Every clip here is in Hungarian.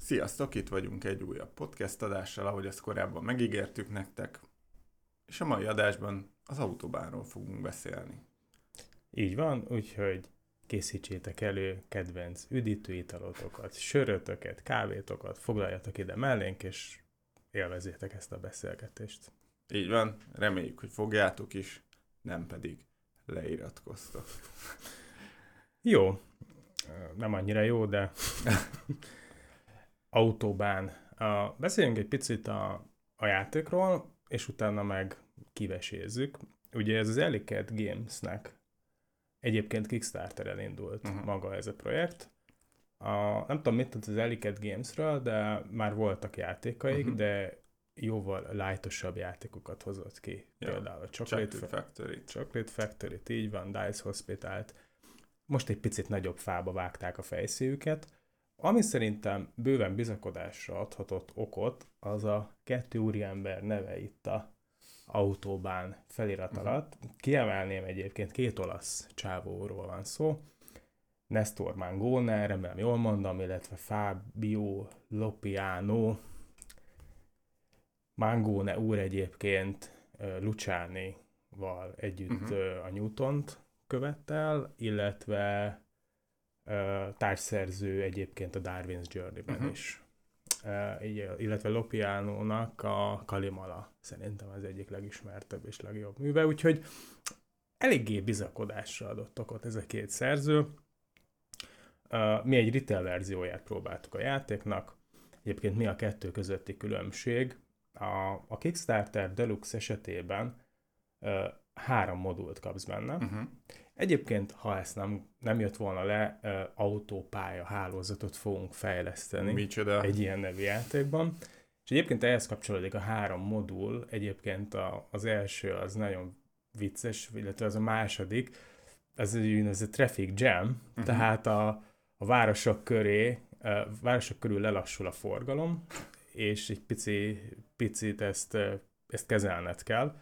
Sziasztok, itt vagyunk egy újabb podcast adással, ahogy ezt korábban megígértük nektek, és a mai adásban az autóbánról fogunk beszélni. Így van, úgyhogy készítsétek elő kedvenc üdítőitalotokat, sörötöket, kávétokat, foglaljatok ide mellénk, és élvezétek ezt a beszélgetést. Így van, reméljük, hogy fogjátok is, nem pedig leiratkoztok. Jó, nem annyira jó, de autóbán. Beszéljünk egy picit a, a játékról, és utána meg kivesézzük. Ugye ez az Ellicat Games-nek egyébként Kickstarter elindult uh-huh. maga ez a projekt. A, nem tudom, mit tudsz az Ellicat Games-ről, de már voltak játékaik, uh-huh. de jóval lightosabb játékokat hozott ki. Ja. Például a Chocolate, Chocolate Factory. Chocolate Factory, így van, Dice Hospital-t. Most egy picit nagyobb fába vágták a fejszéjüket, ami szerintem bőven bizakodásra adhatott okot, az a kettő úriember neve itt a autóbán felirat uh-huh. alatt. Kiemelném egyébként két olasz csávóról van szó, Nestor Mangone, remélem jól mondom, illetve Fabio Lopiano. Mangone úr egyébként Luciani-val együtt uh-huh. a Newtont követtel, illetve társszerző egyébként a Darwin's Journey-ben uh-huh. is. Uh, illetve Lopiano-nak a Kalimala szerintem az egyik legismertebb és legjobb műve, úgyhogy eléggé bizakodásra adott okot ez a két szerző. Uh, mi egy retail verzióját próbáltuk a játéknak, egyébként mi a kettő közötti különbség. A, a Kickstarter Deluxe esetében uh, három modult kapsz benne. Uh-huh. Egyébként, ha ezt nem, nem jött volna le, autópálya hálózatot fogunk fejleszteni Micsoda? egy ilyen nevű játékban. És egyébként ehhez kapcsolódik a három modul, egyébként a, az első az nagyon vicces, illetve az a második, az egy traffic jam, uh-huh. tehát a, a városok köré, a városok körül lelassul a forgalom, és egy pici, picit ezt, ezt kezelned kell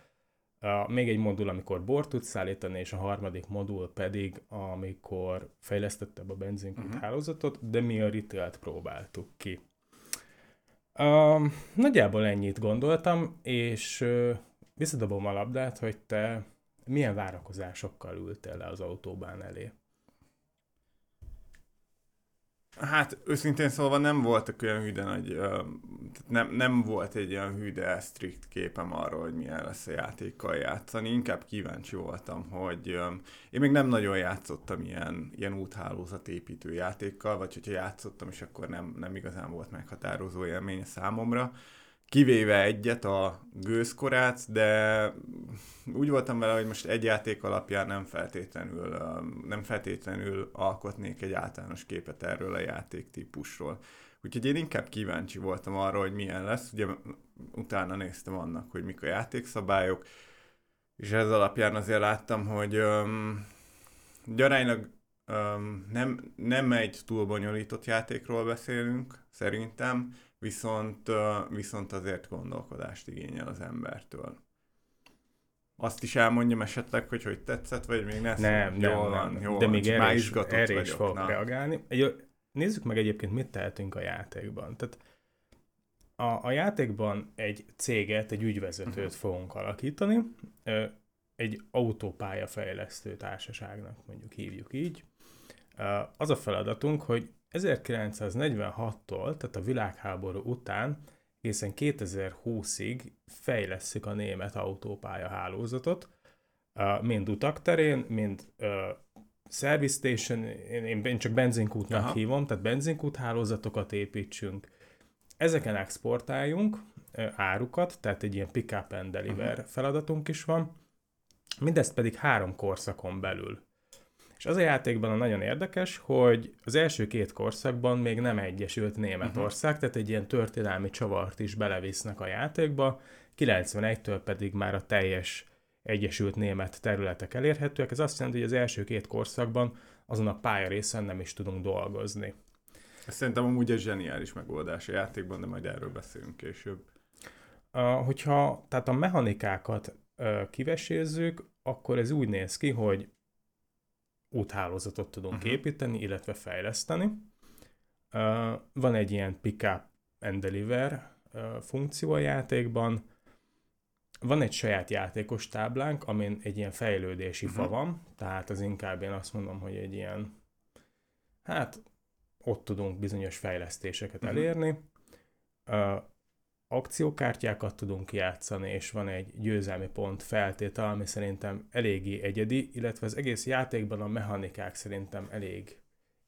a, még egy modul, amikor bort tudsz szállítani, és a harmadik modul pedig, amikor fejlesztettebb a benzinkút uh-huh. hálózatot, de mi a retail próbáltuk ki. Uh, nagyjából ennyit gondoltam, és uh, visszadobom a labdát, hogy te milyen várakozásokkal ültél le az autóbán elé. Hát őszintén szólva nem voltak olyan hűde nagy, nem, nem volt egy olyan hűde strikt képem arról, hogy milyen lesz a játékkal játszani. Inkább kíváncsi voltam, hogy én még nem nagyon játszottam ilyen, ilyen úthálózatépítő játékkal, vagy hogyha játszottam, és akkor nem, nem igazán volt meghatározó élmény számomra kivéve egyet, a gőzkorát, de úgy voltam vele, hogy most egy játék alapján nem feltétlenül, nem feltétlenül alkotnék egy általános képet erről a játéktípusról. Úgyhogy én inkább kíváncsi voltam arra, hogy milyen lesz. Ugye utána néztem annak, hogy mik a játékszabályok, és ez alapján azért láttam, hogy um, gyaránylag um, nem, nem egy túl bonyolított játékról beszélünk, szerintem, viszont, viszont azért gondolkodást igényel az embertől. Azt is elmondjam esetleg, hogy hogy tetszett, vagy még ne Nem, nem, jól van, nem. Jól de még erre is, erre is fogok reagálni. Egy, nézzük meg egyébként, mit tehetünk a játékban. Tehát a, a játékban egy céget, egy ügyvezetőt uh-huh. fogunk alakítani, egy autópályafejlesztő társaságnak mondjuk hívjuk így. Az a feladatunk, hogy 1946-tól, tehát a világháború után egészen 2020-ig fejleszük a német autópálya hálózatot, mind utak terén, mind uh, service station, én, én csak benzinkútnak Aha. hívom, tehát benzinkút hálózatokat építsünk, ezeken exportáljunk uh, árukat, tehát egy ilyen pick-up and deliver uh-huh. feladatunk is van, mindezt pedig három korszakon belül és az a játékban a nagyon érdekes, hogy az első két korszakban még nem egyesült Németország, uh-huh. tehát egy ilyen történelmi csavart is belevisznek a játékba, 91-től pedig már a teljes egyesült német területek elérhetőek. Ez azt jelenti, hogy az első két korszakban azon a pálya nem is tudunk dolgozni. Ez szerintem amúgy egy zseniális megoldás a játékban, de majd erről beszélünk később. Uh, hogyha tehát a mechanikákat uh, kivesézzük, akkor ez úgy néz ki, hogy úthálózatot tudunk uh-huh. építeni, illetve fejleszteni. van egy ilyen pick-up and deliver funkció a játékban, van egy saját játékos táblánk, amin egy ilyen fejlődési uh-huh. fa van, tehát az inkább én azt mondom, hogy egy ilyen, hát ott tudunk bizonyos fejlesztéseket uh-huh. elérni. Akciókártyákat tudunk játszani, és van egy győzelmi pont feltétel, ami szerintem eléggé egyedi, illetve az egész játékban a mechanikák szerintem elég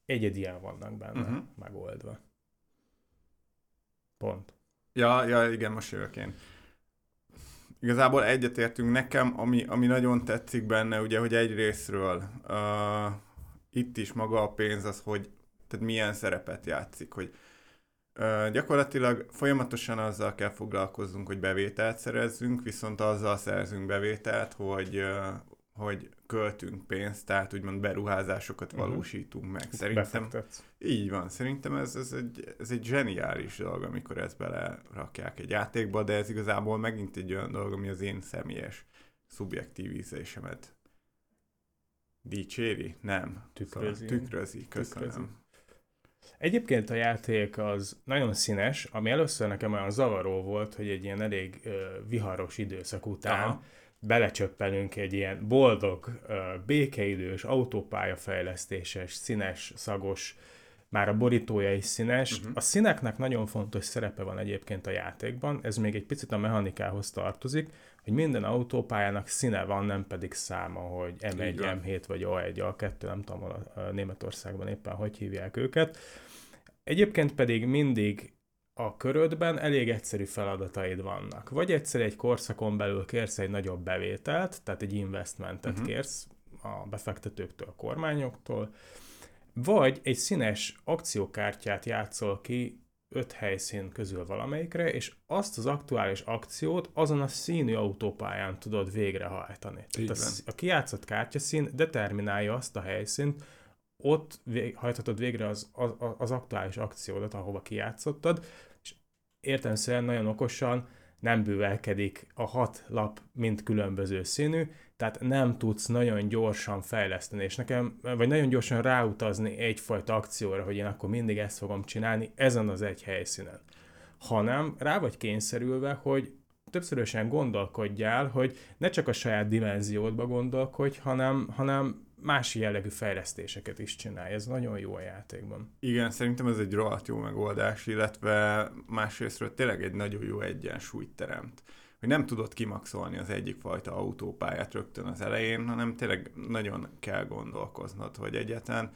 egyedien vannak benne uh-huh. megoldva. Pont. Ja, ja, igen, most jövök én. Igazából egyetértünk nekem, ami, ami nagyon tetszik benne, ugye, hogy egy részről uh, itt is maga a pénz az, hogy tehát milyen szerepet játszik, hogy gyakorlatilag folyamatosan azzal kell foglalkoznunk, hogy bevételt szerezzünk, viszont azzal szerzünk bevételt, hogy, hogy költünk pénzt, tehát úgymond beruházásokat uh-huh. valósítunk meg. Szerintem Befektetsz. így van, szerintem ez, ez, egy, ez egy zseniális dolog, amikor ezt belerakják egy játékba, de ez igazából megint egy olyan dolog, ami az én személyes szubjektív ízlésemet dicséri? Nem. Tükrözi. Szóval tükrözi, köszönöm. Tükrözi. Egyébként a játék az nagyon színes, ami először nekem olyan zavaró volt, hogy egy ilyen elég uh, viharos időszak után Aha belecsöppenünk egy ilyen boldog, békeidős, autópályafejlesztéses, színes, szagos, már a borítója is színes. Uh-huh. A színeknek nagyon fontos szerepe van egyébként a játékban, ez még egy picit a mechanikához tartozik, hogy minden autópályának színe van, nem pedig száma, hogy M1, M7 vagy A1, A2, nem tudom, a Németországban éppen hogy hívják őket. Egyébként pedig mindig a körödben elég egyszerű feladataid vannak. Vagy egyszer egy korszakon belül kérsz egy nagyobb bevételt, tehát egy investmentet uh-huh. kérsz a befektetőktől, a kormányoktól, vagy egy színes akciókártyát játszol ki öt helyszín közül valamelyikre, és azt az aktuális akciót azon a színű autópályán tudod végrehajtani. Tehát a, a kijátszott kártyaszín determinálja azt a helyszínt, ott hajthatod végre az, az, az aktuális akciódat, ahova kijátszottad, értelmszerűen nagyon okosan nem bővelkedik a hat lap mint különböző színű, tehát nem tudsz nagyon gyorsan fejleszteni, és nekem, vagy nagyon gyorsan ráutazni egyfajta akcióra, hogy én akkor mindig ezt fogom csinálni ezen az egy helyszínen. Hanem rá vagy kényszerülve, hogy többszörösen gondolkodjál, hogy ne csak a saját dimenziódba gondolkodj, hanem, hanem más jellegű fejlesztéseket is csinálja. Ez nagyon jó a játékban. Igen, szerintem ez egy rohadt jó megoldás, illetve másrésztről tényleg egy nagyon jó egyensúlyt teremt. Hogy nem tudod kimaxolni az egyik fajta autópályát rögtön az elején, hanem tényleg nagyon kell gondolkoznod, hogy egyetlen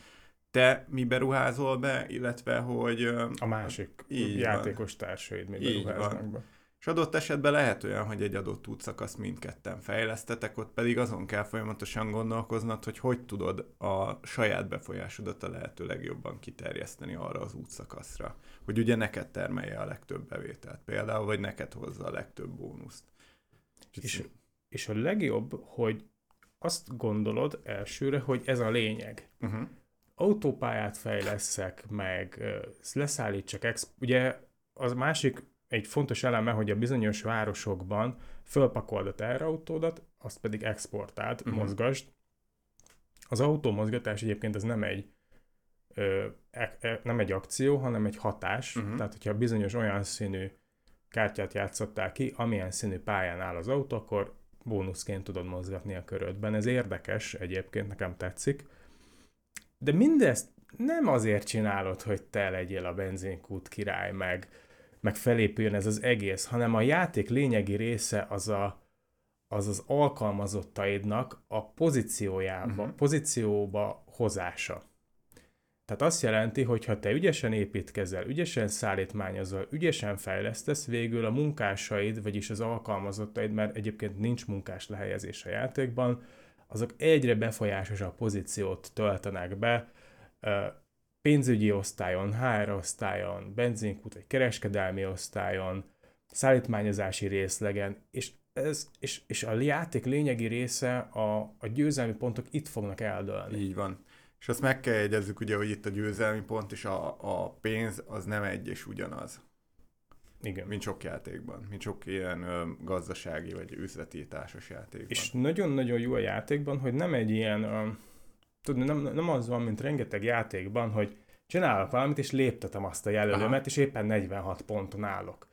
te mi beruházol be, illetve hogy... A másik játékos van. társaid mi beruháznak be. És adott esetben lehet olyan, hogy egy adott útszakaszt mindketten fejlesztetek, ott pedig azon kell folyamatosan gondolkoznod, hogy hogy tudod a saját befolyásodat a lehető legjobban kiterjeszteni arra az útszakaszra. Hogy ugye neked termelje a legtöbb bevételt például, vagy neked hozza a legtöbb bónuszt. És, és a legjobb, hogy azt gondolod elsőre, hogy ez a lényeg. Uh-huh. Autópályát fejleszek, meg leszállítsak, exp- ugye az másik egy fontos eleme, hogy a bizonyos városokban fölpakold a teherautódat, azt pedig exportált, uh-huh. mozgasd. Az autómozgatás egyébként ez nem egy ö, e, e, nem egy akció, hanem egy hatás. Uh-huh. Tehát, hogyha bizonyos olyan színű kártyát játszottál ki, amilyen színű pályán áll az autó, akkor bónuszként tudod mozgatni a körödben. Ez érdekes, egyébként nekem tetszik. De mindezt nem azért csinálod, hogy te legyél a benzinkút király, meg meg felépüljön ez az egész, hanem a játék lényegi része az a, az, az alkalmazottaidnak a pozíciójába, uh-huh. pozícióba hozása. Tehát azt jelenti, hogy ha te ügyesen építkezel, ügyesen szállítmányozol, ügyesen fejlesztesz, végül a munkásaid, vagyis az alkalmazottaid, mert egyébként nincs munkás lehelyezés a játékban, azok egyre befolyásosabb pozíciót töltenek be, pénzügyi osztályon, HR osztályon, benzinkút vagy kereskedelmi osztályon, szállítmányozási részlegen, és, ez, és, és a játék lényegi része, a, a győzelmi pontok itt fognak eldőlni. Így van. És azt meg kell jegyezzük ugye, hogy itt a győzelmi pont és a, a pénz az nem egy és ugyanaz. Igen. Mint sok játékban, mint sok ilyen ö, gazdasági vagy üzleti társas játékban. És nagyon-nagyon jó a játékban, hogy nem egy ilyen, ö, tudni, nem, nem az van, mint rengeteg játékban, hogy csinálok valamit, és léptetem azt a jelölőmet, Aha. és éppen 46 ponton állok.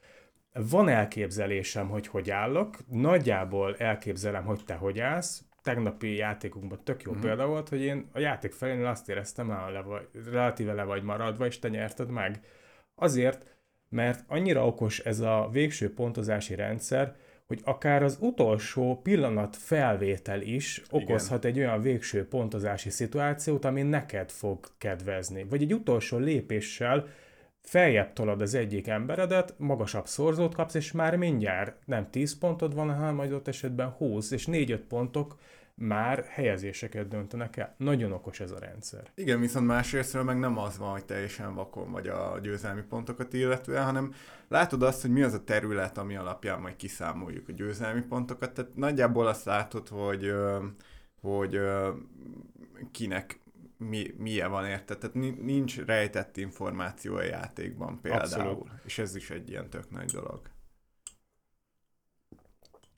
Van elképzelésem, hogy hogy állok, nagyjából elképzelem, hogy te hogy állsz, tegnapi játékunkban tök jó uh-huh. példa volt, hogy én a játék felén azt éreztem, hogy le vagy, relatíve le vagy maradva, és te nyerted meg. Azért, mert annyira okos ez a végső pontozási rendszer, hogy akár az utolsó pillanat felvétel is okozhat Igen. egy olyan végső pontozási szituációt, ami neked fog kedvezni. Vagy egy utolsó lépéssel feljebb tolad az egyik emberedet, magasabb szorzót kapsz, és már mindjárt nem 10 pontod van, hanem majd ott esetben 20, és 4-5 pontok már helyezéseket döntenek el. Nagyon okos ez a rendszer. Igen, viszont másrésztről meg nem az van, hogy teljesen vakon vagy a győzelmi pontokat illetően, hanem látod azt, hogy mi az a terület, ami alapján majd kiszámoljuk a győzelmi pontokat. Tehát nagyjából azt látod, hogy, hogy kinek mi, milyen van érte. Tehát nincs rejtett információ a játékban például. Abszolút. És ez is egy ilyen tök nagy dolog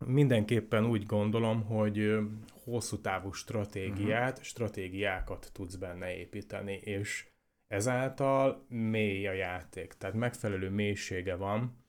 mindenképpen úgy gondolom, hogy hosszú távú stratégiát, uh-huh. stratégiákat tudsz benne építeni, és ezáltal mély a játék, tehát megfelelő mélysége van,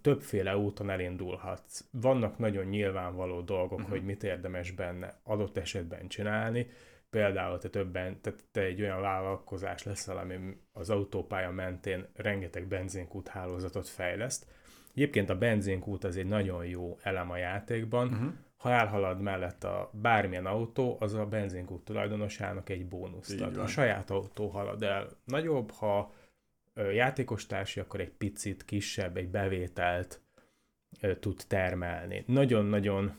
többféle úton elindulhatsz. Vannak nagyon nyilvánvaló dolgok, uh-huh. hogy mit érdemes benne adott esetben csinálni, például te többen, te, te egy olyan vállalkozás leszel, ami az autópálya mentén rengeteg benzinkút hálózatot fejleszt, Egyébként a benzinkút az egy nagyon jó elem a játékban. Uh-huh. Ha elhalad mellett a bármilyen autó, az a benzinkút tulajdonosának egy bónuszt ad. A saját autó halad el nagyobb, ha játékos társi, akkor egy picit kisebb, egy bevételt tud termelni. Nagyon-nagyon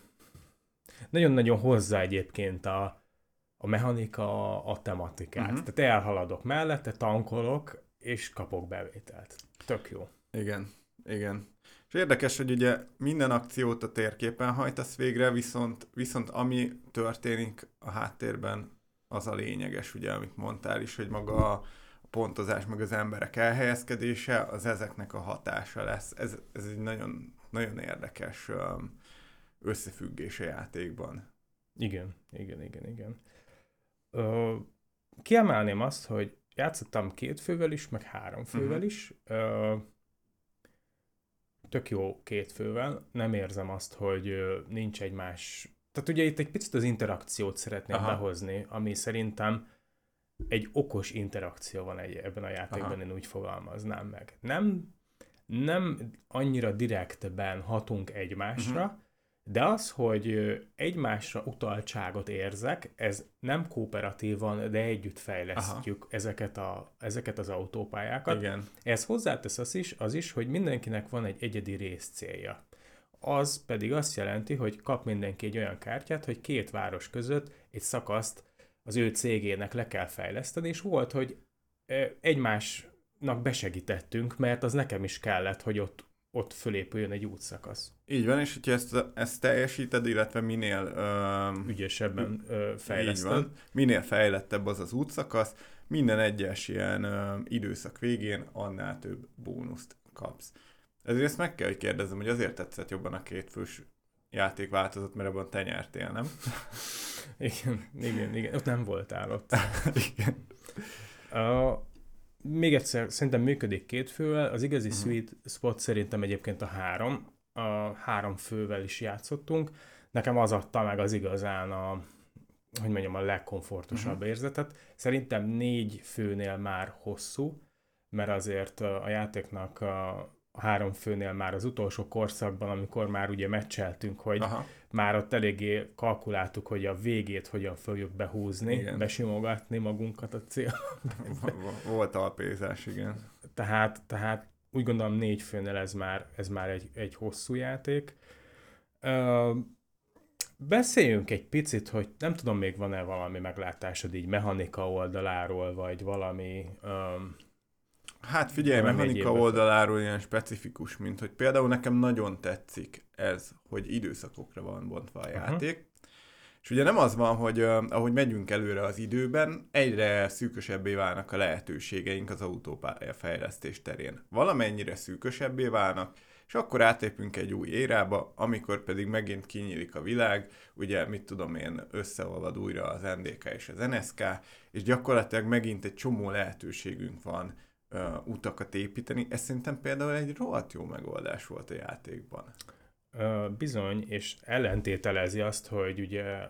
nagyon-nagyon hozza egyébként a, a mechanika a tematikát. Uh-huh. Tehát elhaladok mellette, tankolok, és kapok bevételt. Tök jó. Igen, igen. És érdekes, hogy ugye minden akciót a térképen hajtasz végre, viszont, viszont ami történik a háttérben, az a lényeges, ugye, amit mondtál is, hogy maga a pontozás, meg az emberek elhelyezkedése, az ezeknek a hatása lesz. Ez, ez egy nagyon, nagyon érdekes összefüggés a játékban. Igen, igen, igen, igen. Ö, kiemelném azt, hogy játszottam két fővel is, meg három fővel uh-huh. is. Ö, tök jó két fővel, nem érzem azt, hogy nincs egymás... Tehát ugye itt egy picit az interakciót szeretném Aha. behozni, ami szerintem egy okos interakció van egy, ebben a játékban, Aha. én úgy fogalmaznám meg. Nem, nem annyira direktben hatunk egymásra, uh-huh. De az, hogy egymásra utaltságot érzek, ez nem kooperatívan, de együtt fejlesztjük ezeket, a, ezeket az autópályákat. Igen. Ez hozzátesz az is, az is, hogy mindenkinek van egy egyedi részcélja. Az pedig azt jelenti, hogy kap mindenki egy olyan kártyát, hogy két város között egy szakaszt az ő cégének le kell fejleszteni, és volt, hogy egymásnak besegítettünk, mert az nekem is kellett, hogy ott ott fölépüljön egy útszakasz. Így van, és hogyha ezt, ezt teljesíted, illetve minél uh, ügyesebben uh, fejleszted. Így van, minél fejlettebb az az útszakasz, minden egyes ilyen uh, időszak végén annál több bónuszt kapsz. Ezért ezt meg kell, hogy kérdezzem, hogy azért tetszett jobban a kétfős játékváltozat, mert abban te nyertél, nem? igen, igen, igen. Ott nem voltál ott. igen. Uh, még egyszer, szerintem működik két fővel, az igazi uh-huh. sweet spot szerintem egyébként a három, a három fővel is játszottunk. Nekem az adta meg az igazán a, hogy mondjam, a legkomfortosabb uh-huh. érzetet. Szerintem négy főnél már hosszú, mert azért a játéknak a három főnél már az utolsó korszakban, amikor már ugye meccseltünk, hogy Aha. már ott eléggé kalkuláltuk, hogy a végét hogyan fogjuk behúzni, igen. besimogatni magunkat a cél. Volt alpézás, igen. Tehát, tehát úgy gondolom négy főnél ez már, ez már egy, egy hosszú játék. Uh, beszéljünk egy picit, hogy nem tudom, még van-e valami meglátásod így mechanika oldaláról, vagy valami um, Hát figyelj, mechanika oldaláról ilyen specifikus, mint hogy például nekem nagyon tetszik ez, hogy időszakokra van bontva a játék. Uh-huh. És ugye nem az van, hogy uh, ahogy megyünk előre az időben, egyre szűkösebbé válnak a lehetőségeink az autópálya fejlesztés terén. Valamennyire szűkösebbé válnak, és akkor átépünk egy új érába, amikor pedig megint kinyílik a világ, ugye mit tudom én, összeolvad újra az NDK és az NSK, és gyakorlatilag megint egy csomó lehetőségünk van uh, utakat építeni. Ez szerintem például egy rohadt jó megoldás volt a játékban. Uh, bizony, és ellentételezi azt, hogy ugye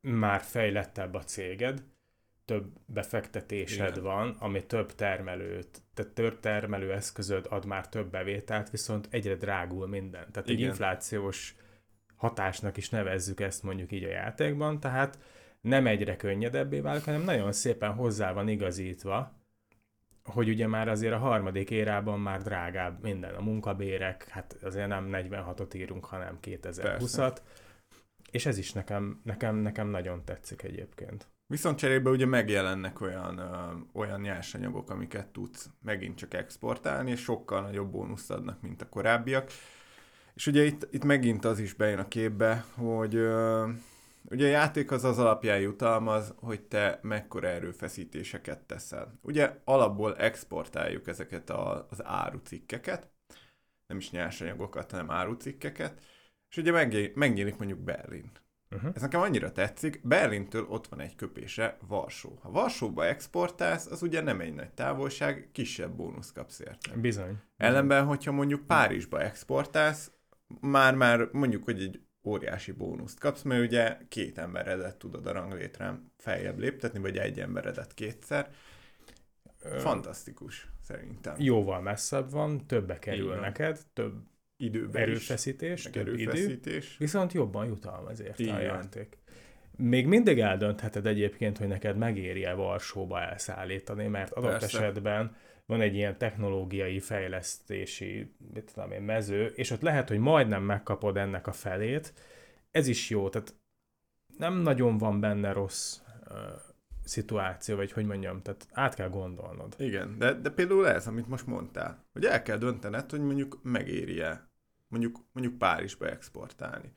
már fejlettebb a céged, több befektetésed Igen. van, ami több termelőt, tehát több termelő eszközöd ad már több bevételt, viszont egyre drágul minden. Tehát Igen. egy inflációs hatásnak is nevezzük ezt mondjuk így a játékban, tehát nem egyre könnyedebbé válik, hanem nagyon szépen hozzá van igazítva, hogy ugye már azért a harmadik érában már drágább minden. A munkabérek, hát azért nem 46-ot írunk, hanem 2020-at. És ez is nekem, nekem, nekem nagyon tetszik egyébként. Viszont cserébe ugye megjelennek olyan, ö, olyan nyersanyagok, amiket tudsz megint csak exportálni, és sokkal nagyobb bónuszt adnak, mint a korábbiak. És ugye itt, itt megint az is bejön a képbe, hogy ö, ugye a játék az az alapján jutalmaz, hogy te mekkora erőfeszítéseket teszel. Ugye alapból exportáljuk ezeket a, az árucikkeket, nem is nyersanyagokat, hanem árucikkeket, és ugye megnyílik mondjuk Berlin. Uh-huh. Ez nekem annyira tetszik, Berlintől ott van egy köpése Varsó. Ha Varsóba exportálsz, az ugye nem egy nagy távolság, kisebb bónusz kapsz érte. Bizony. Ellenben, hogyha mondjuk Párizsba exportálsz, már-már mondjuk, hogy egy óriási bónuszt kapsz, mert ugye két emberedet tudod a ranglétrán feljebb léptetni, vagy egy emberedet kétszer. Fantasztikus, szerintem. Jóval messzebb van, többe kerül Igen. neked, több időben erőfeszítés, több erőfeszítés. idő, viszont jobban jutalmaz érte a játék. Még mindig eldöntheted egyébként, hogy neked megéri-e Varsóba elszállítani, mert adott Persze. esetben van egy ilyen technológiai fejlesztési mit tudom én, mező, és ott lehet, hogy majdnem megkapod ennek a felét. Ez is jó, tehát nem nagyon van benne rossz uh, szituáció, vagy hogy mondjam, tehát át kell gondolnod. Igen, de, de például ez, amit most mondtál, hogy el kell döntened, hogy mondjuk megéri-e mondjuk, mondjuk Párizsba exportálni.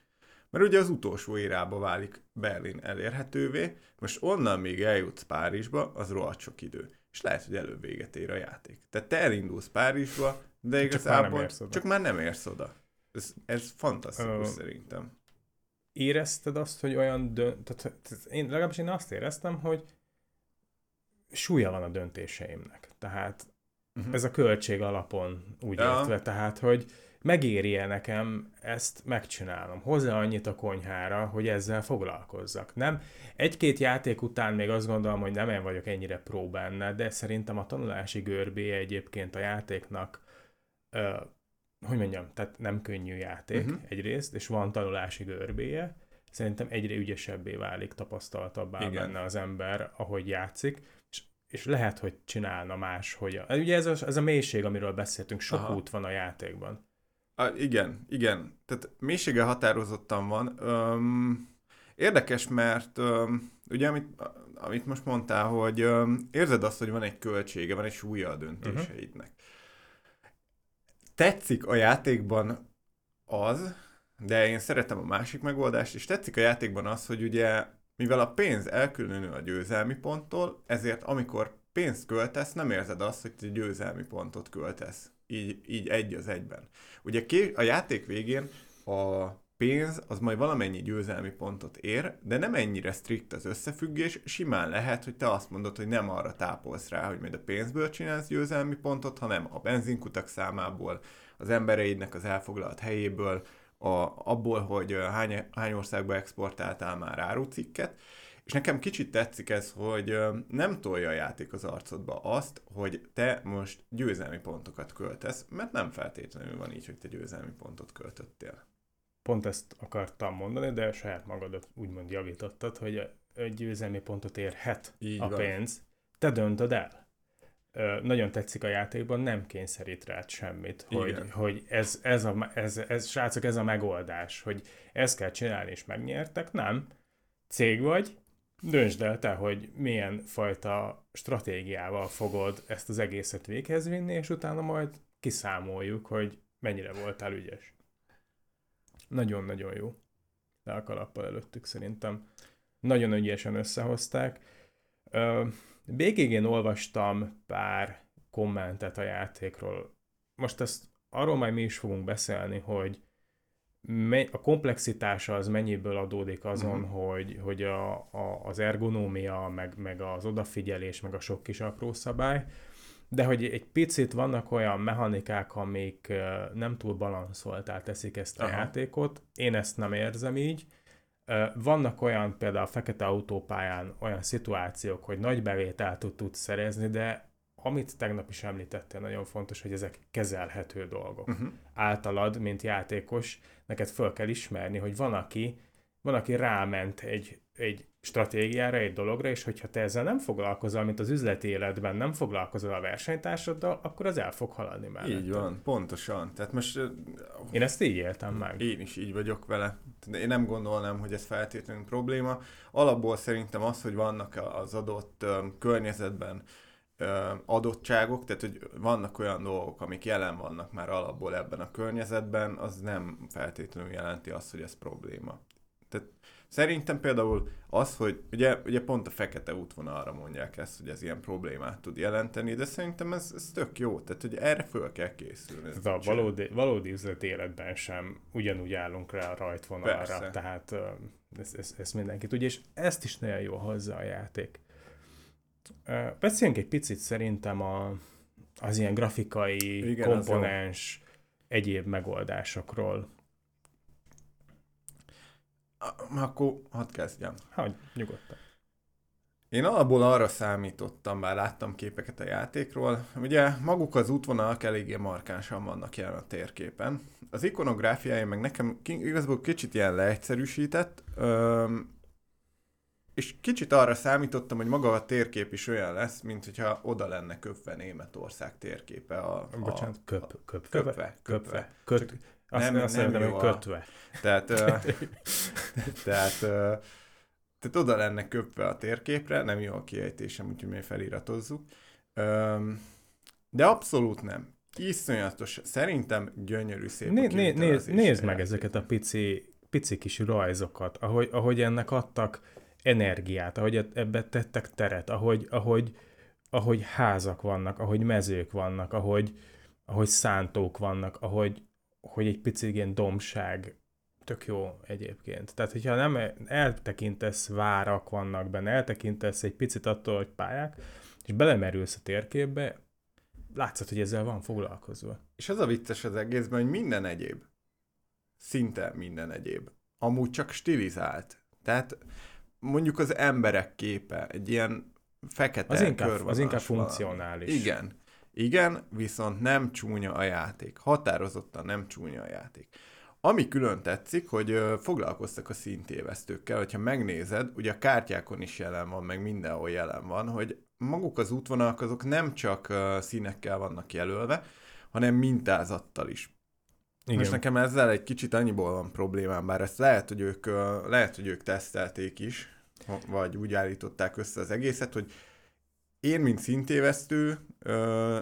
Mert ugye az utolsó érába válik Berlin elérhetővé, most onnan még eljutsz Párizsba, az rohadt sok idő. És lehet, hogy előbb véget ér a játék. Tehát te elindulsz Párizsba, de igazából csak már nem érsz oda. Csak már nem érsz oda. Ez, ez fantasztikus uh, szerintem. Érezted azt, hogy olyan dönt... Tehát, én, legalábbis én azt éreztem, hogy súlya van a döntéseimnek. Tehát uh-huh. ez a költség alapon úgy ja. értve, tehát, hogy megéri-e nekem ezt megcsinálnom? Hozzá annyit a konyhára, hogy ezzel foglalkozzak. Nem? Egy-két játék után még azt gondolom, hogy nem én vagyok ennyire pró benne, de szerintem a tanulási görbéje egyébként a játéknak ö, hogy mondjam, tehát nem könnyű játék uh-huh. egyrészt, és van tanulási görbéje, szerintem egyre ügyesebbé válik, tapasztaltabbá Igen. benne az ember, ahogy játszik, és, és lehet, hogy csinálna más, hogy a, ugye ez a, ez a mélység, amiről beszéltünk, sok Aha. út van a játékban. A, igen, igen. Tehát mélysége határozottan van. Öm, érdekes, mert öm, ugye amit, amit most mondtál, hogy öm, érzed azt, hogy van egy költsége, van egy súlya a döntéseidnek. Uh-huh. Tetszik a játékban az, de én szeretem a másik megoldást, és tetszik a játékban az, hogy ugye, mivel a pénz elkülönül a győzelmi ponttól, ezért amikor pénzt költesz, nem érzed azt, hogy te győzelmi pontot költesz így, így egy az egyben. Ugye a játék végén a pénz az majd valamennyi győzelmi pontot ér, de nem ennyire strikt az összefüggés, simán lehet, hogy te azt mondod, hogy nem arra tápolsz rá, hogy majd a pénzből csinálsz győzelmi pontot, hanem a benzinkutak számából, az embereidnek az elfoglalt helyéből, a, abból, hogy hány, hány országba exportáltál már árucikket, és nekem kicsit tetszik ez, hogy nem tolja a játék az arcodba azt, hogy te most győzelmi pontokat költesz, mert nem feltétlenül van így, hogy te győzelmi pontot költöttél. Pont ezt akartam mondani, de saját magadat úgymond javítottad, hogy egy győzelmi pontot érhet így a van. pénz. Te döntöd el. Nagyon tetszik a játékban, nem kényszerít rád semmit, hogy, hogy ez, ez, a, ez, ez, srácok, ez a megoldás, hogy ezt kell csinálni, és megnyertek. Nem. Cég vagy, döntsd el te, hogy milyen fajta stratégiával fogod ezt az egészet véghez vinni, és utána majd kiszámoljuk, hogy mennyire voltál ügyes. Nagyon-nagyon jó. De a kalappal előttük szerintem. Nagyon ügyesen összehozták. BGG-n olvastam pár kommentet a játékról. Most ezt arról majd mi is fogunk beszélni, hogy a komplexitása az mennyiből adódik azon, uh-huh. hogy, hogy a, a, az ergonómia, meg, meg az odafigyelés, meg a sok kis apró szabály, de hogy egy picit vannak olyan mechanikák, amik nem túl balanszoltá teszik ezt a Aha. játékot. Én ezt nem érzem így. Vannak olyan, például a fekete autópályán olyan szituációk, hogy nagy bevételt tudsz szerezni, de amit tegnap is említettél, nagyon fontos, hogy ezek kezelhető dolgok. Uh-huh. Általad, mint játékos, neked föl kell ismerni, hogy van, aki, van, aki ráment egy, egy stratégiára, egy dologra, és hogyha te ezzel nem foglalkozol, mint az üzleti életben nem foglalkozol a versenytársaddal, akkor az el fog haladni már. Így van, pontosan. Tehát most... Én ezt így éltem meg. Én is így vagyok vele. Én nem gondolnám, hogy ez feltétlenül probléma. Alapból szerintem az, hogy vannak az adott környezetben adottságok, tehát hogy vannak olyan dolgok, amik jelen vannak már alapból ebben a környezetben, az nem feltétlenül jelenti azt, hogy ez probléma. Tehát szerintem például az, hogy ugye, ugye pont a fekete útvonalra mondják ezt, hogy ez ilyen problémát tud jelenteni, de szerintem ez, ez tök jó, tehát hogy erre föl kell készülni. Ez a valódi, valódi üzleti életben sem ugyanúgy állunk rá a rajtvonalra, Persze. tehát ezt, ezt, ezt mindenki tudja, és ezt is nagyon jó hozzá a játék. Beszéljünk egy picit szerintem a, az ilyen grafikai Igen, komponens egyéb megoldásokról. Akkor hadd kezdjem. Hagy, nyugodtan. Én alapból arra számítottam, bár láttam képeket a játékról, ugye maguk az útvonalak eléggé markánsan vannak jelen a térképen. Az ikonográfiája meg nekem igazából kicsit ilyen leegyszerűsített, és kicsit arra számítottam, hogy maga a térkép is olyan lesz, mint hogyha oda lenne köpve Németország térképe. A, a, Bocsánat, köp, köp, köpve, köpve. köpve. Köt, azt, nem, azt nem nem hogy kötve. Tehát, uh, tehát, uh, tehát oda lenne köpve a térképre, nem jó a kiejtésem, úgyhogy mi feliratozzuk. De abszolút nem. Iszonyatos, szerintem gyönyörű szép né, né, néz, Nézd meg ezeket a pici, pici kis rajzokat, ahogy, ahogy ennek adtak energiát, ahogy ebbe tettek teret, ahogy, ahogy, ahogy házak vannak, ahogy mezők vannak, ahogy, ahogy szántók vannak, ahogy, hogy egy picit ilyen domság, tök jó egyébként. Tehát, hogyha nem eltekintesz várak vannak benne, eltekintesz egy picit attól, hogy pályák, és belemerülsz a térképbe, látszott, hogy ezzel van foglalkozva. És az a vicces az egészben, hogy minden egyéb, szinte minden egyéb, amúgy csak stilizált. Tehát mondjuk az emberek képe, egy ilyen fekete az inkább, Az inkább funkcionális. Igen. Igen, viszont nem csúnya a játék. Határozottan nem csúnya a játék. Ami külön tetszik, hogy foglalkoztak a szintévesztőkkel, hogyha megnézed, ugye a kártyákon is jelen van, meg mindenhol jelen van, hogy maguk az útvonalak azok nem csak színekkel vannak jelölve, hanem mintázattal is. Igen. Most nekem ezzel egy kicsit annyiból van problémám, bár ezt lehet, hogy ők, lehet, hogy ők tesztelték is, vagy úgy állították össze az egészet, hogy én, mint szintévesztő,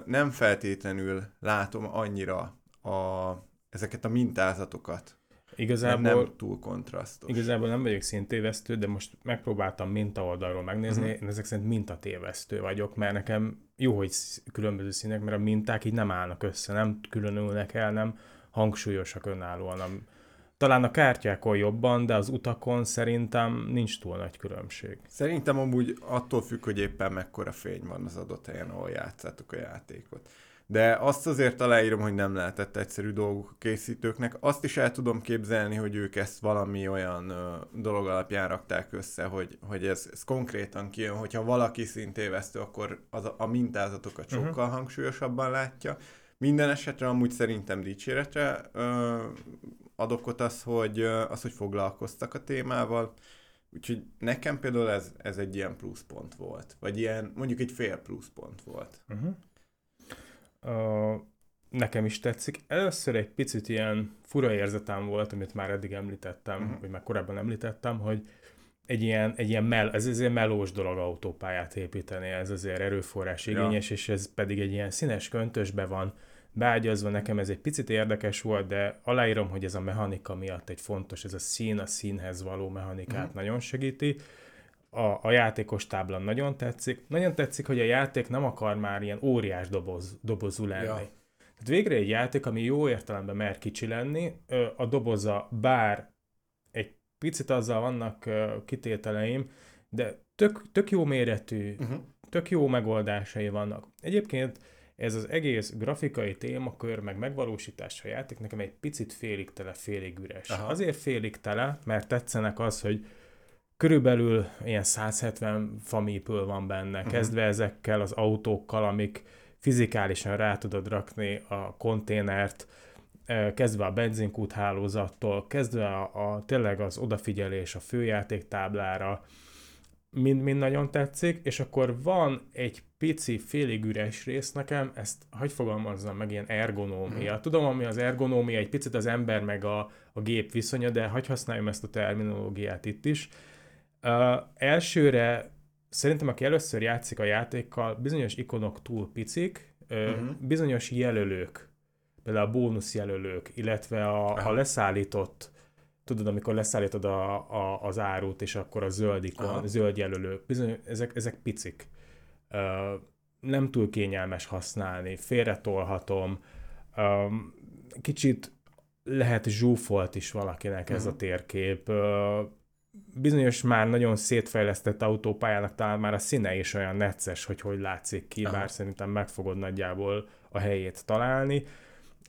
nem feltétlenül látom annyira a, ezeket a mintázatokat. Igazából nem túl kontrasztos. Igazából nem vagyok szintévesztő, de most megpróbáltam minta oldalról megnézni, uh-huh. én ezek szerint mintatévesztő vagyok, mert nekem jó, hogy különböző színek, mert a minták így nem állnak össze, nem különülnek el, nem hangsúlyosak önállóan. Talán a kártyákon jobban, de az utakon szerintem nincs túl nagy különbség. Szerintem amúgy attól függ, hogy éppen mekkora fény van az adott helyen, ahol játszátok a játékot. De azt azért aláírom, hogy nem lehetett egyszerű dolguk a készítőknek. Azt is el tudom képzelni, hogy ők ezt valami olyan ö, dolog alapján rakták össze, hogy, hogy ez, ez konkrétan kijön, hogyha valaki szintévesztő, akkor az a, a mintázatokat mhm. sokkal uh-huh. hangsúlyosabban látja. Minden esetre amúgy szerintem dicséretre ö, ad okot az, hogy, az, hogy foglalkoztak a témával. Úgyhogy nekem például ez, ez egy ilyen pluszpont volt. Vagy ilyen, mondjuk egy fél pluszpont volt. Uh-huh. Uh, nekem is tetszik. Először egy picit ilyen fura érzetem volt, amit már eddig említettem, uh-huh. vagy már korábban említettem, hogy egy ilyen, egy ilyen mel, ez azért melós dolog autópályát építeni, ez azért erőforrás igényes, ja. és ez pedig egy ilyen színes köntösbe van beágyazva nekem ez egy picit érdekes volt, de aláírom, hogy ez a mechanika miatt egy fontos, ez a szín, a színhez való mechanikát mm. nagyon segíti. A, a játékos tábla nagyon tetszik. Nagyon tetszik, hogy a játék nem akar már ilyen óriás doboz, dobozú lenni. Ja. Tehát végre egy játék, ami jó értelemben mer kicsi lenni, a doboza bár egy picit azzal vannak kitételeim, de tök, tök jó méretű, uh-huh. tök jó megoldásai vannak. Egyébként ez az egész grafikai témakör, meg megvalósítás a játék nekem egy picit félig tele, félig üres. Aha. Azért félig tele, mert tetszenek az, hogy körülbelül ilyen 170 famípől van benne, uh-huh. kezdve ezekkel az autókkal, amik fizikálisan rá tudod rakni a konténert, kezdve a benzinkút hálózattól, kezdve a, a tényleg az odafigyelés a főjáték táblára, mind-mind nagyon tetszik, és akkor van egy pici, félig üres rész nekem, ezt hogy fogalmazzam meg, ilyen ergonómia. Hmm. Tudom, ami az ergonómia, egy picit az ember meg a, a gép viszonya, de hogy használjam ezt a terminológiát itt is. Uh, elsőre szerintem, aki először játszik a játékkal, bizonyos ikonok túl picik, uh-huh. bizonyos jelölők, például a bónuszjelölők, illetve a, a leszállított tudod, amikor leszállítod a, a, az árut, és akkor a zöld ikon, Aha. zöld jelölők, bizony, ezek, ezek picik. Uh, nem túl kényelmes használni, félretolhatom, um, kicsit lehet zsúfolt is valakinek ez uh-huh. a térkép. Uh, bizonyos már nagyon szétfejlesztett autópályának talán már a színe is olyan necces, hogy hogy látszik ki, Aha. bár szerintem meg fogod nagyjából a helyét találni.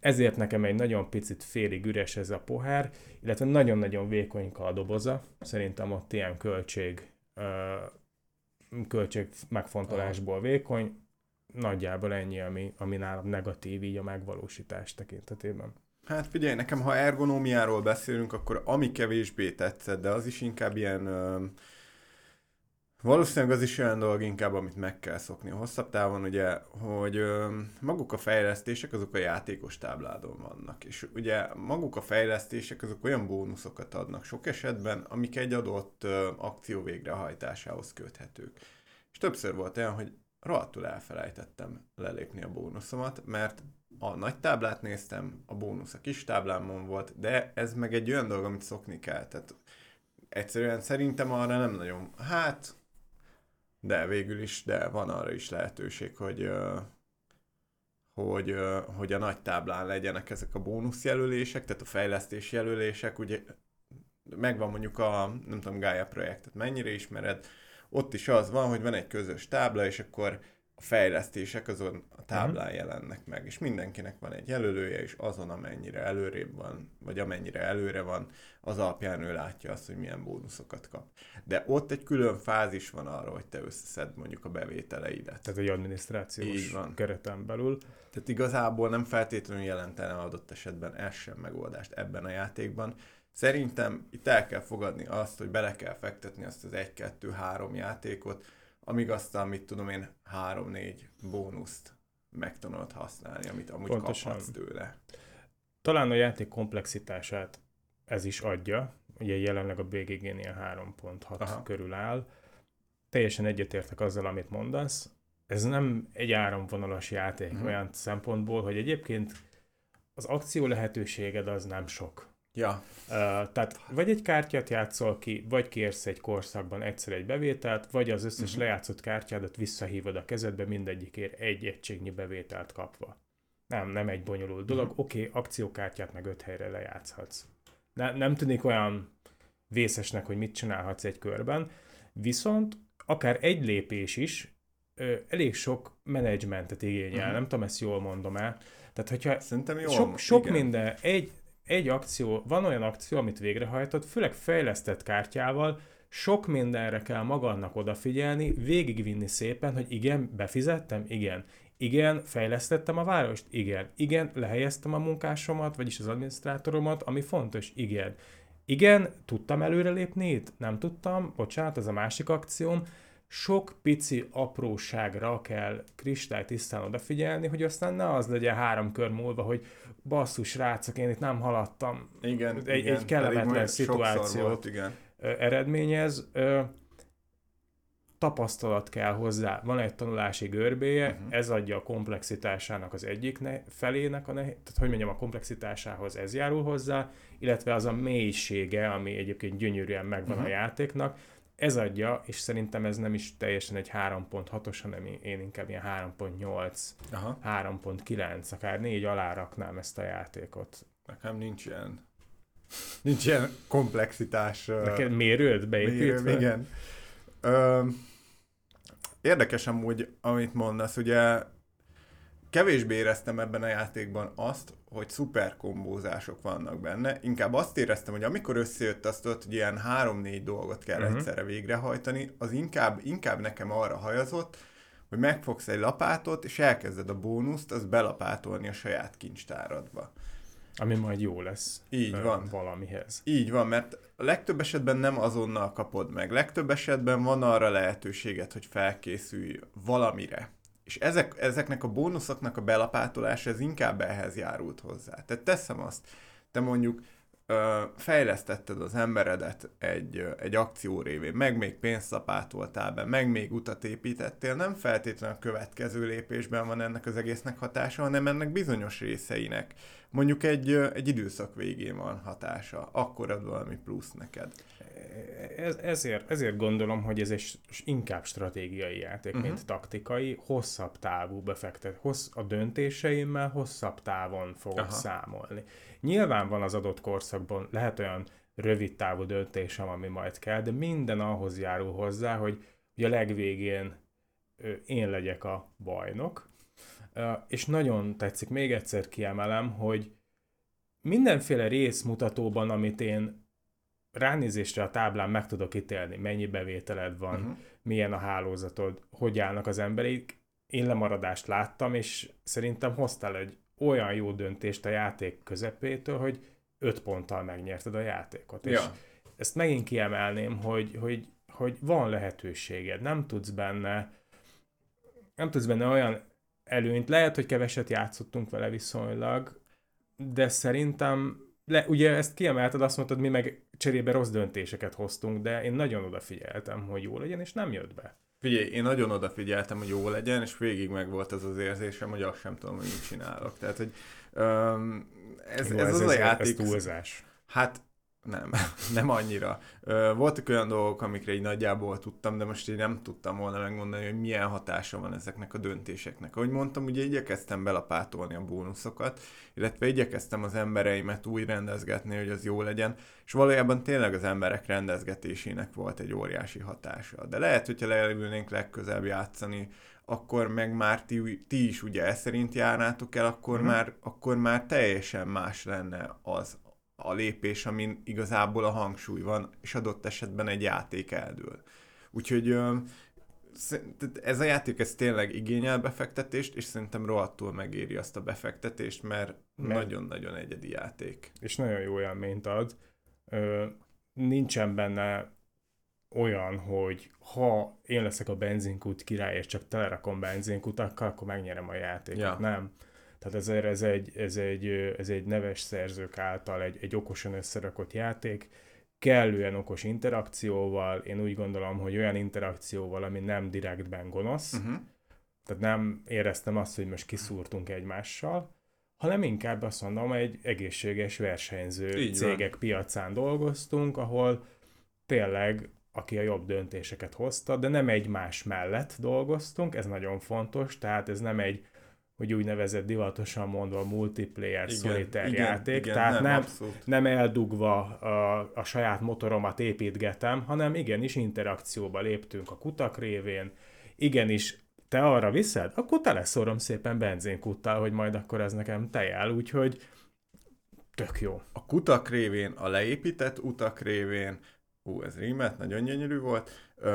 Ezért nekem egy nagyon picit félig üres ez a pohár, illetve nagyon-nagyon vékonyka a doboza. Szerintem ott ilyen költség, költség megfontolásból vékony. Nagyjából ennyi, ami, ami nálam negatív így a megvalósítás tekintetében. Hát figyelj, nekem ha ergonómiáról beszélünk, akkor ami kevésbé tetszett, de az is inkább ilyen Valószínűleg az is olyan dolog inkább, amit meg kell szokni a hosszabb távon, ugye, hogy ö, maguk a fejlesztések azok a játékos tábládon vannak, és ugye maguk a fejlesztések azok olyan bónuszokat adnak sok esetben, amik egy adott ö, akció végrehajtásához köthetők. És többször volt olyan, hogy rohadtul elfelejtettem lelépni a bónuszomat, mert a nagy táblát néztem, a bónusz a kis táblámon volt, de ez meg egy olyan dolog, amit szokni kell, tehát egyszerűen szerintem arra nem nagyon, hát de végül is, de van arra is lehetőség, hogy, hogy, hogy a nagy táblán legyenek ezek a bónuszjelölések, tehát a fejlesztés jelölések, ugye megvan mondjuk a, nem tudom, Gaia projektet mennyire ismered, ott is az van, hogy van egy közös tábla, és akkor a fejlesztések azon a táblán uh-huh. jelennek meg, és mindenkinek van egy jelölője, és azon, amennyire előrébb van, vagy amennyire előre van, az alapján ő látja azt, hogy milyen bónuszokat kap. De ott egy külön fázis van arra, hogy te összeszed mondjuk a bevételeidet. Tehát egy adminisztrációs Így van. kereten belül. Tehát igazából nem feltétlenül jelentene adott esetben ez sem megoldást ebben a játékban. Szerintem itt el kell fogadni azt, hogy bele kell fektetni azt az 1-2-3 játékot, amíg aztán, mit tudom én, három-négy bónuszt meg tudod használni, amit amúgy Pontosan. kaphatsz tőle. Talán a játék komplexitását ez is adja, ugye jelenleg a BGG-nél 3.6 Aha. körül áll. Teljesen egyetértek azzal, amit mondasz. Ez nem egy áramvonalas játék uh-huh. olyan szempontból, hogy egyébként az akció lehetőséged az nem sok. Ja. Uh, tehát vagy egy kártyát játszol ki, vagy kérsz egy korszakban egyszer egy bevételt, vagy az összes uh-huh. lejátszott kártyádat visszahívod a kezedbe, mindegyikért egy egységnyi bevételt kapva. Nem, nem egy bonyolult dolog. Uh-huh. Oké, okay, akciókártyát meg öt helyre lejátszhatsz. Ne, nem tűnik olyan vészesnek, hogy mit csinálhatsz egy körben, viszont akár egy lépés is ö, elég sok menedzsmentet igényel, uh-huh. nem tudom, ezt jól mondom el. Tehát, hogyha Szerintem jól, sok, sok minden, egy, egy akció, van olyan akció, amit végrehajtott, főleg fejlesztett kártyával, sok mindenre kell magadnak odafigyelni, végigvinni szépen, hogy igen, befizettem, igen, igen, fejlesztettem a várost, igen, igen, lehelyeztem a munkásomat, vagyis az adminisztrátoromat, ami fontos, igen. Igen, tudtam előrelépni itt? Nem tudtam, bocsánat, ez a másik akcióm, sok pici apróságra kell kristálytisztán odafigyelni, hogy aztán ne az legyen három kör múlva, hogy basszus rácok, én itt nem haladtam. Igen, egy, igen, egy kellemetlen szituációt volt, igen. eredményez. Tapasztalat kell hozzá, van egy tanulási görbéje, uh-huh. ez adja a komplexitásának az egyik ne- felének, a ne- tehát hogy mondjam, a komplexitásához ez járul hozzá, illetve az a mélysége, ami egyébként gyönyörűen megvan uh-huh. a játéknak, ez adja, és szerintem ez nem is teljesen egy 3.6-os, hanem én inkább ilyen 3.8, Aha. 3.9, akár négy alá raknám ezt a játékot. Nekem nincs ilyen, nincs ilyen komplexitás. Neked mérőd beépítve? Mérőd, igen. Ö, érdekes amúgy, amit mondasz, ugye kevésbé éreztem ebben a játékban azt, hogy szuper kombózások vannak benne. Inkább azt éreztem, hogy amikor összejött azt hogy ilyen három-négy dolgot kell uh-huh. egyszerre végrehajtani, az inkább, inkább nekem arra hajazott, hogy megfogsz egy lapátot, és elkezded a bónuszt, az belapátolni a saját kincstáradba. Ami majd jó lesz. Így van. Valamihez. Így van, mert a legtöbb esetben nem azonnal kapod meg. Legtöbb esetben van arra lehetőséget, hogy felkészülj valamire. És ezek, ezeknek a bónuszoknak a belapátolása, ez inkább ehhez járult hozzá. Tehát teszem azt, te mondjuk fejlesztetted az emberedet egy, egy akció révén, meg még pénzt lapátoltál be, meg még utat építettél, nem feltétlenül a következő lépésben van ennek az egésznek hatása, hanem ennek bizonyos részeinek. Mondjuk egy, egy időszak végén van hatása, akkor ad valami plusz neked ez, ezért, ezért gondolom, hogy ez egy inkább stratégiai játék, uh-huh. mint taktikai, hosszabb távú befektet, hossz, a döntéseimmel hosszabb távon fogok Aha. számolni. Nyilván van az adott korszakban, lehet olyan rövid távú döntésem, ami majd kell, de minden ahhoz járul hozzá, hogy, hogy a legvégén én legyek a bajnok, és nagyon tetszik, még egyszer kiemelem, hogy mindenféle részmutatóban, amit én ránézésre a táblán meg tudok ítélni, mennyi bevételed van, uh-huh. milyen a hálózatod, hogy állnak az emberek. Én lemaradást láttam, és szerintem hoztál egy olyan jó döntést a játék közepétől, hogy öt ponttal megnyerted a játékot. Ja. És ezt megint kiemelném, hogy, hogy, hogy van lehetőséged, nem tudsz benne nem tudsz benne olyan előnyt, lehet, hogy keveset játszottunk vele viszonylag, de szerintem le, ugye ezt kiemelted, azt mondtad, mi meg cserébe rossz döntéseket hoztunk, de én nagyon odafigyeltem, hogy jó legyen, és nem jött be. Figyelj, én nagyon odafigyeltem, hogy jó legyen, és végig meg volt az az érzésem, hogy azt sem tudom, hogy mit csinálok. Tehát, hogy um, ez, jó, ez, ez, az ez, a játék... Ez túlzás. Hát nem, nem annyira. Voltak olyan dolgok, amikre így nagyjából tudtam, de most így nem tudtam volna megmondani, hogy milyen hatása van ezeknek a döntéseknek. Ahogy mondtam, ugye igyekeztem belapátolni a bónuszokat, illetve igyekeztem az embereimet úgy rendezgetni, hogy az jó legyen, és valójában tényleg az emberek rendezgetésének volt egy óriási hatása. De lehet, hogyha leülnénk legközelebb játszani, akkor meg már ti, ti is ugye e szerint járnátok el, akkor, uh-huh. már, akkor már teljesen más lenne az, a lépés, amin igazából a hangsúly van, és adott esetben egy játék eldől. Úgyhogy ez a játék ez tényleg igényel befektetést, és szerintem rohadtul megéri azt a befektetést, mert, mert nagyon-nagyon egyedi játék. És nagyon jó élményt ad. Ö, nincsen benne olyan, hogy ha én leszek a benzinkút király, és csak telerakom benzinkutakkal, akkor megnyerem a játékot. Ja. Nem tehát ezért ez egy, ez egy, ez egy neves szerzők által egy, egy okosan összerakott játék, kellően okos interakcióval, én úgy gondolom, hogy olyan interakcióval, ami nem direktben gonosz, uh-huh. tehát nem éreztem azt, hogy most kiszúrtunk egymással, hanem inkább azt mondom, egy egészséges versenyző Így cégek van. piacán dolgoztunk, ahol tényleg aki a jobb döntéseket hozta, de nem egymás mellett dolgoztunk, ez nagyon fontos, tehát ez nem egy hogy úgynevezett divatosan mondva multiplayer igen, szolitár igen, játék, igen, tehát nem, nem, nem eldugva a, a saját motoromat építgetem, hanem igenis interakcióba léptünk a kutak révén, igenis te arra viszed, akkor teleszorom szépen benzinkuttal, hogy majd akkor ez nekem tejel, úgyhogy tök jó. A kutak révén, a leépített utak révén, ú, ez rímet, nagyon gyönyörű volt, Ö,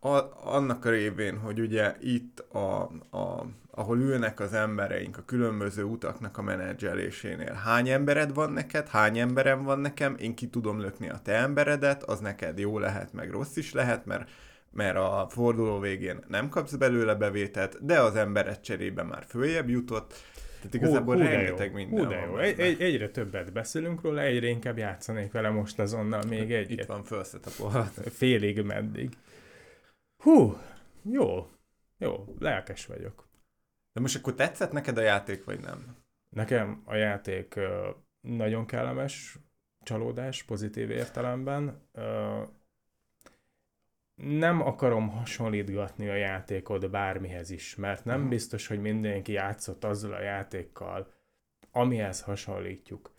a, annak a révén, hogy ugye itt a, a, ahol ülnek az embereink a különböző utaknak a menedzselésénél. Hány embered van neked, hány emberem van nekem, én ki tudom lökni a te emberedet, az neked jó lehet, meg rossz is lehet, mert mert a forduló végén nem kapsz belőle bevételt, de az embered cserébe már följebb jutott, tehát igazából hú, hú rengeteg minden hú, de jó. Egy, egy, egyre többet beszélünk róla, egyre inkább játszanék vele most azonnal még egy. Itt van felszetapolhat. Félig meddig. Hú, jó. Jó, lelkes vagyok. De most akkor tetszett neked a játék, vagy nem? Nekem a játék nagyon kellemes csalódás, pozitív értelemben. Nem akarom hasonlítgatni a játékot bármihez is, mert nem biztos, hogy mindenki játszott azzal a játékkal, amihez hasonlítjuk.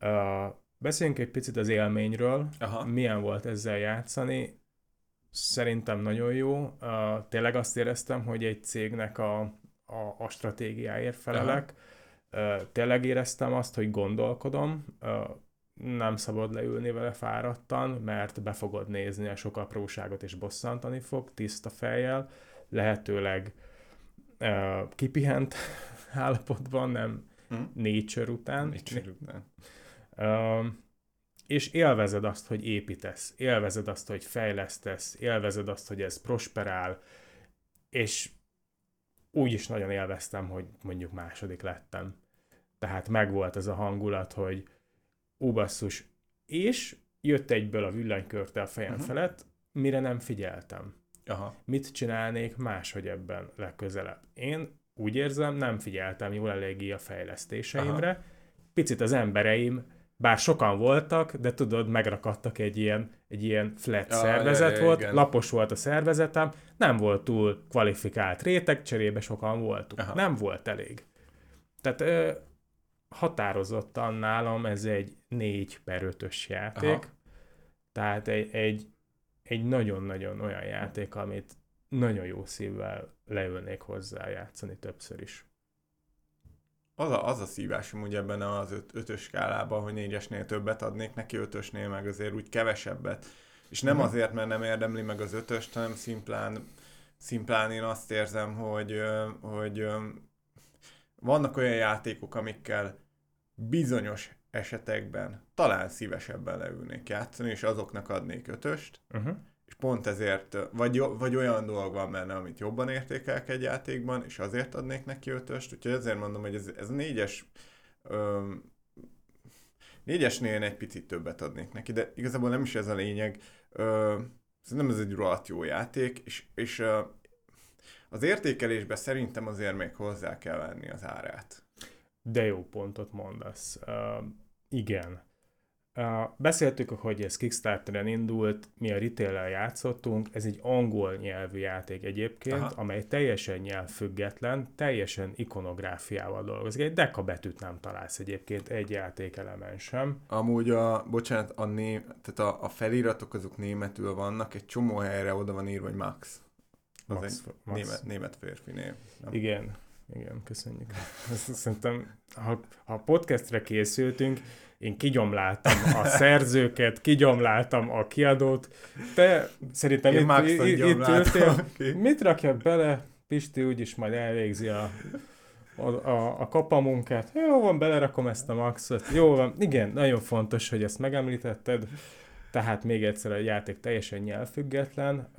Uh, beszéljünk egy picit az élményről, Aha. milyen volt ezzel játszani. Szerintem nagyon jó. Uh, tényleg azt éreztem, hogy egy cégnek a, a, a stratégiáért felelek. Uh, tényleg éreztem azt, hogy gondolkodom. Uh, nem szabad leülni vele fáradtan, mert be fogod nézni a sok apróságot és bosszantani fog, tiszta fejjel, lehetőleg uh, kipihent állapotban, nem hmm. nature után. Nature után. Uh, és élvezed azt, hogy építesz, élvezed azt, hogy fejlesztesz, élvezed azt, hogy ez prosperál, és úgy is nagyon élveztem, hogy mondjuk második lettem. Tehát megvolt ez a hangulat, hogy ó basszus, és jött egyből a villanykörte a fejem uh-huh. felett, mire nem figyeltem. Aha. Mit csinálnék máshogy ebben legközelebb? Én úgy érzem, nem figyeltem jól eléggé a fejlesztéseimre. Aha. Picit az embereim, bár sokan voltak, de tudod, megrakadtak egy ilyen, egy ilyen flat ja, szervezet ja, ja, volt, igen. lapos volt a szervezetem, nem volt túl kvalifikált réteg, cserébe sokan voltunk. Aha. Nem volt elég. Tehát határozottan nálam ez egy 4 per 5-ös játék, Aha. tehát egy, egy, egy nagyon-nagyon olyan játék, amit nagyon jó szívvel leülnék hozzá játszani többször is. Az a, az a szívásom ugye ebben az öt, ötös skálában, hogy négyesnél többet adnék neki, ötösnél meg azért úgy kevesebbet. És nem uh-huh. azért, mert nem érdemli meg az ötöst, hanem szimplán, szimplán én azt érzem, hogy, hogy vannak olyan játékok, amikkel bizonyos esetekben talán szívesebben leülnék játszani, és azoknak adnék ötöst, uh-huh. és pont ezért, vagy, vagy olyan dolog van benne, amit jobban értékelek egy játékban, és azért adnék neki ötöst, úgyhogy ezért mondom, hogy ez, ez a négyes öm, négyesnél egy picit többet adnék neki, de igazából nem is ez a lényeg. Ö, szerintem ez egy rohadt jó játék, és, és az értékelésbe szerintem azért még hozzá kell venni az árát. De jó pontot mondasz. Uh, igen. Uh, beszéltük, hogy ez Kickstarteren indult, mi a retail játszottunk, ez egy angol nyelvű játék egyébként, Aha. amely teljesen nyelvfüggetlen, teljesen ikonográfiával dolgozik. Egy deka betűt nem találsz egyébként egy játékelemen sem. Amúgy a, bocsánat, a, né, tehát a, a feliratok azok németül vannak, egy csomó helyre oda van írva, hogy Max. Az Max, egy Max. Német, német férfi név. Nem? Igen, igen, köszönjük. Szerintem, ha, ha podcastre készültünk, én kigyomláltam a szerzőket, kigyomláltam a kiadót. Te szerintem én itt, itt, itt ültél. Mit rakjak bele? Pisti úgyis majd elvégzi a, a, a, a kapamunkát. Jó van, belerakom ezt a maxot. Jó van. Igen, nagyon fontos, hogy ezt megemlítetted. Tehát még egyszer a játék teljesen nyelvfüggetlen.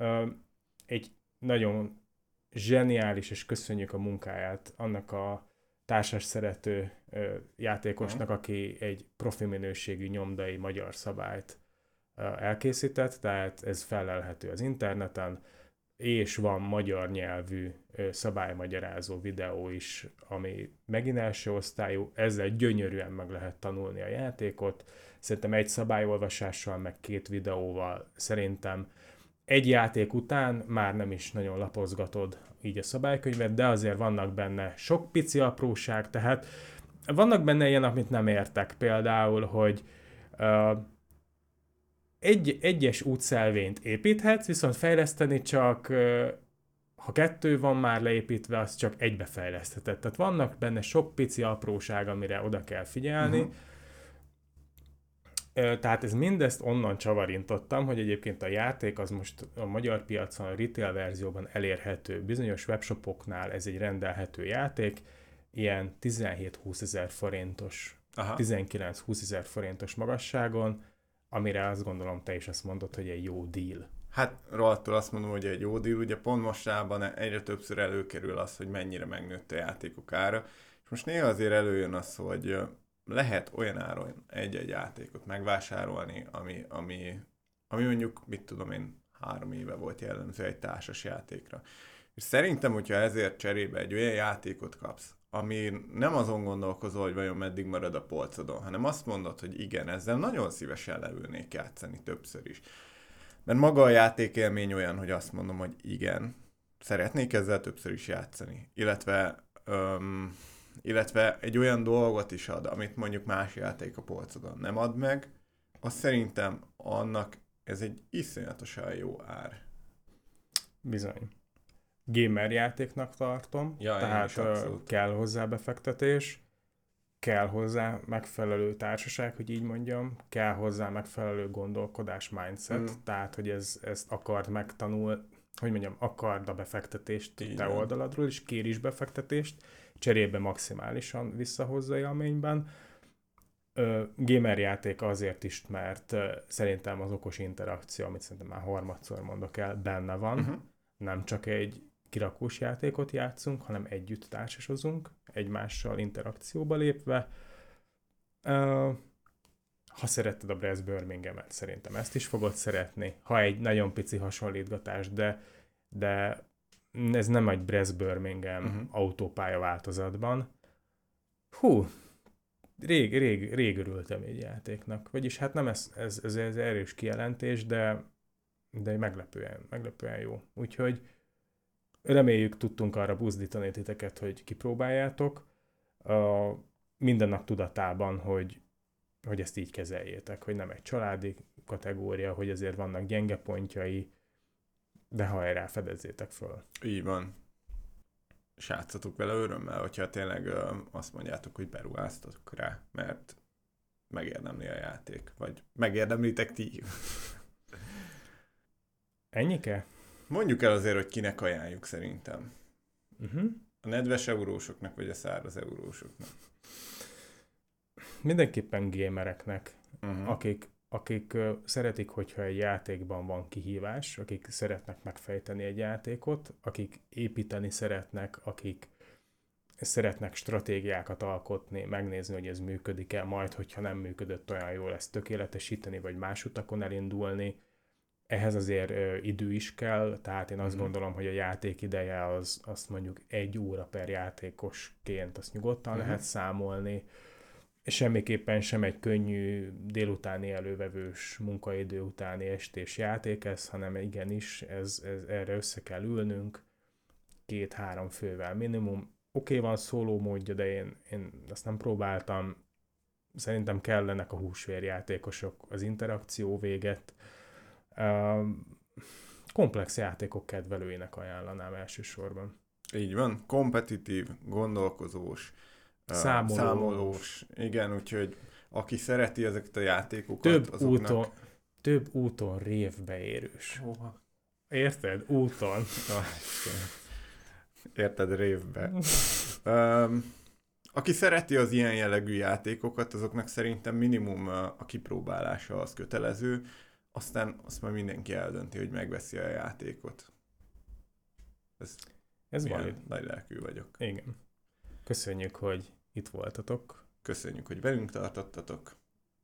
Egy nagyon zseniális, és köszönjük a munkáját annak a társas szerető ö, játékosnak, uh-huh. aki egy profi minőségű nyomdai magyar szabályt ö, elkészített, tehát ez felelhető az interneten, és van magyar nyelvű ö, szabálymagyarázó videó is, ami megint első osztályú, ezzel gyönyörűen meg lehet tanulni a játékot. Szerintem egy szabályolvasással, meg két videóval szerintem egy játék után már nem is nagyon lapozgatod így a szabálykönyvet, de azért vannak benne sok pici apróság, tehát vannak benne ilyen, amit nem értek, például, hogy uh, egy, egyes útszelvényt építhetsz, viszont fejleszteni csak, ha kettő van már leépítve, az csak egybe fejlesztheted. Tehát vannak benne sok pici apróság, amire oda kell figyelni, uh-huh tehát ez mindezt onnan csavarintottam, hogy egyébként a játék az most a magyar piacon a retail verzióban elérhető. Bizonyos webshopoknál ez egy rendelhető játék, ilyen 17-20 ezer forintos, 19-20 ezer forintos magasságon, amire azt gondolom te is azt mondod, hogy egy jó deal. Hát rohadtul azt mondom, hogy egy jó deal, ugye pont mostában egyre többször előkerül az, hogy mennyire megnőtt a játékok ára, és most néha azért előjön az, hogy lehet olyan áron egy-egy játékot megvásárolni, ami, ami, ami mondjuk, mit tudom én, három éve volt jellemző egy társas játékra. És szerintem, hogyha ezért cserébe egy olyan játékot kapsz, ami nem azon gondolkozol, hogy vajon meddig marad a polcodon, hanem azt mondod, hogy igen, ezzel nagyon szívesen leülnék játszani többször is. Mert maga a játékélmény olyan, hogy azt mondom, hogy igen, szeretnék ezzel többször is játszani. Illetve, öm, illetve egy olyan dolgot is ad, amit mondjuk más játék a polcodon nem ad meg, azt szerintem annak ez egy iszonyatosan jó ár. Bizony. Gamer játéknak tartom, ja, tehát kell hozzá befektetés, kell hozzá megfelelő társaság, hogy így mondjam, kell hozzá megfelelő gondolkodás, mindset, mm. tehát, hogy ez, ezt akard megtanul, hogy mondjam, akard a befektetést Igen. te oldaladról, és kér is befektetést, cserébe maximálisan visszahozza élményben. Gamer játék azért is, mert szerintem az okos interakció, amit szerintem már harmadszor mondok el, benne van. Uh-huh. Nem csak egy kirakós játékot játszunk, hanem együtt társasozunk, egymással interakcióba lépve. Ha szeretted a Brass Birmingham-et, szerintem ezt is fogod szeretni. Ha egy nagyon pici hasonlítgatás, de, de ez nem egy Brass Birmingham uh-huh. autópálya változatban. Hú, rég, rég, rég örültem egy játéknak. Vagyis hát nem ez, ez, ez, ez erős kijelentés, de, de meglepően, meglepően jó. Úgyhogy reméljük tudtunk arra buzdítani titeket, hogy kipróbáljátok. A mindennak tudatában, hogy, hogy ezt így kezeljétek, hogy nem egy családi kategória, hogy azért vannak gyenge pontjai, de hajrá, fedezzétek föl. Így van. Sátszatok vele örömmel, hogyha tényleg ö, azt mondjátok, hogy beruháztatok rá, mert megérdemli a játék, vagy megérdemlitek ti. Ennyike? Mondjuk el azért, hogy kinek ajánljuk szerintem. Uh-huh. A nedves eurósoknak, vagy a száraz eurósoknak? Mindenképpen gamereknek, uh-huh. akik, akik szeretik, hogyha egy játékban van kihívás, akik szeretnek megfejteni egy játékot, akik építeni szeretnek, akik szeretnek stratégiákat alkotni, megnézni, hogy ez működik-e, majd, hogyha nem működött olyan jól, ezt tökéletesíteni, vagy más utakon elindulni, ehhez azért ö, idő is kell, tehát én azt mm-hmm. gondolom, hogy a játék ideje az azt mondjuk egy óra per játékosként azt nyugodtan mm-hmm. lehet számolni, semmiképpen sem egy könnyű délutáni elővevős munkaidő utáni estés játék ez, hanem igenis ez, ez, erre össze kell ülnünk két-három fővel minimum. Oké, okay, van szóló módja, de én, én azt nem próbáltam. Szerintem kellenek a húsvérjátékosok az interakció véget, komplex játékok kedvelőinek ajánlanám elsősorban. Így van, kompetitív, gondolkozós, számolós. számolós. Igen, úgyhogy aki szereti ezeket a játékokat, több azoknak... úton, több úton révbe érős. Hova? Érted? Úton. Érted, révbe. um, aki szereti az ilyen jellegű játékokat, azoknak szerintem minimum a kipróbálása az kötelező, aztán azt már mindenki eldönti, hogy megveszi a játékot. Ez, Ez valid. Nagy lelkű vagyok. Igen. Köszönjük, hogy itt voltatok. Köszönjük, hogy velünk tartottatok.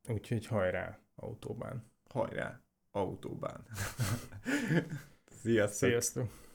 Úgyhogy hajrá, autóbán. Hajrá, autóbán. Sziasztok. Sziasztok.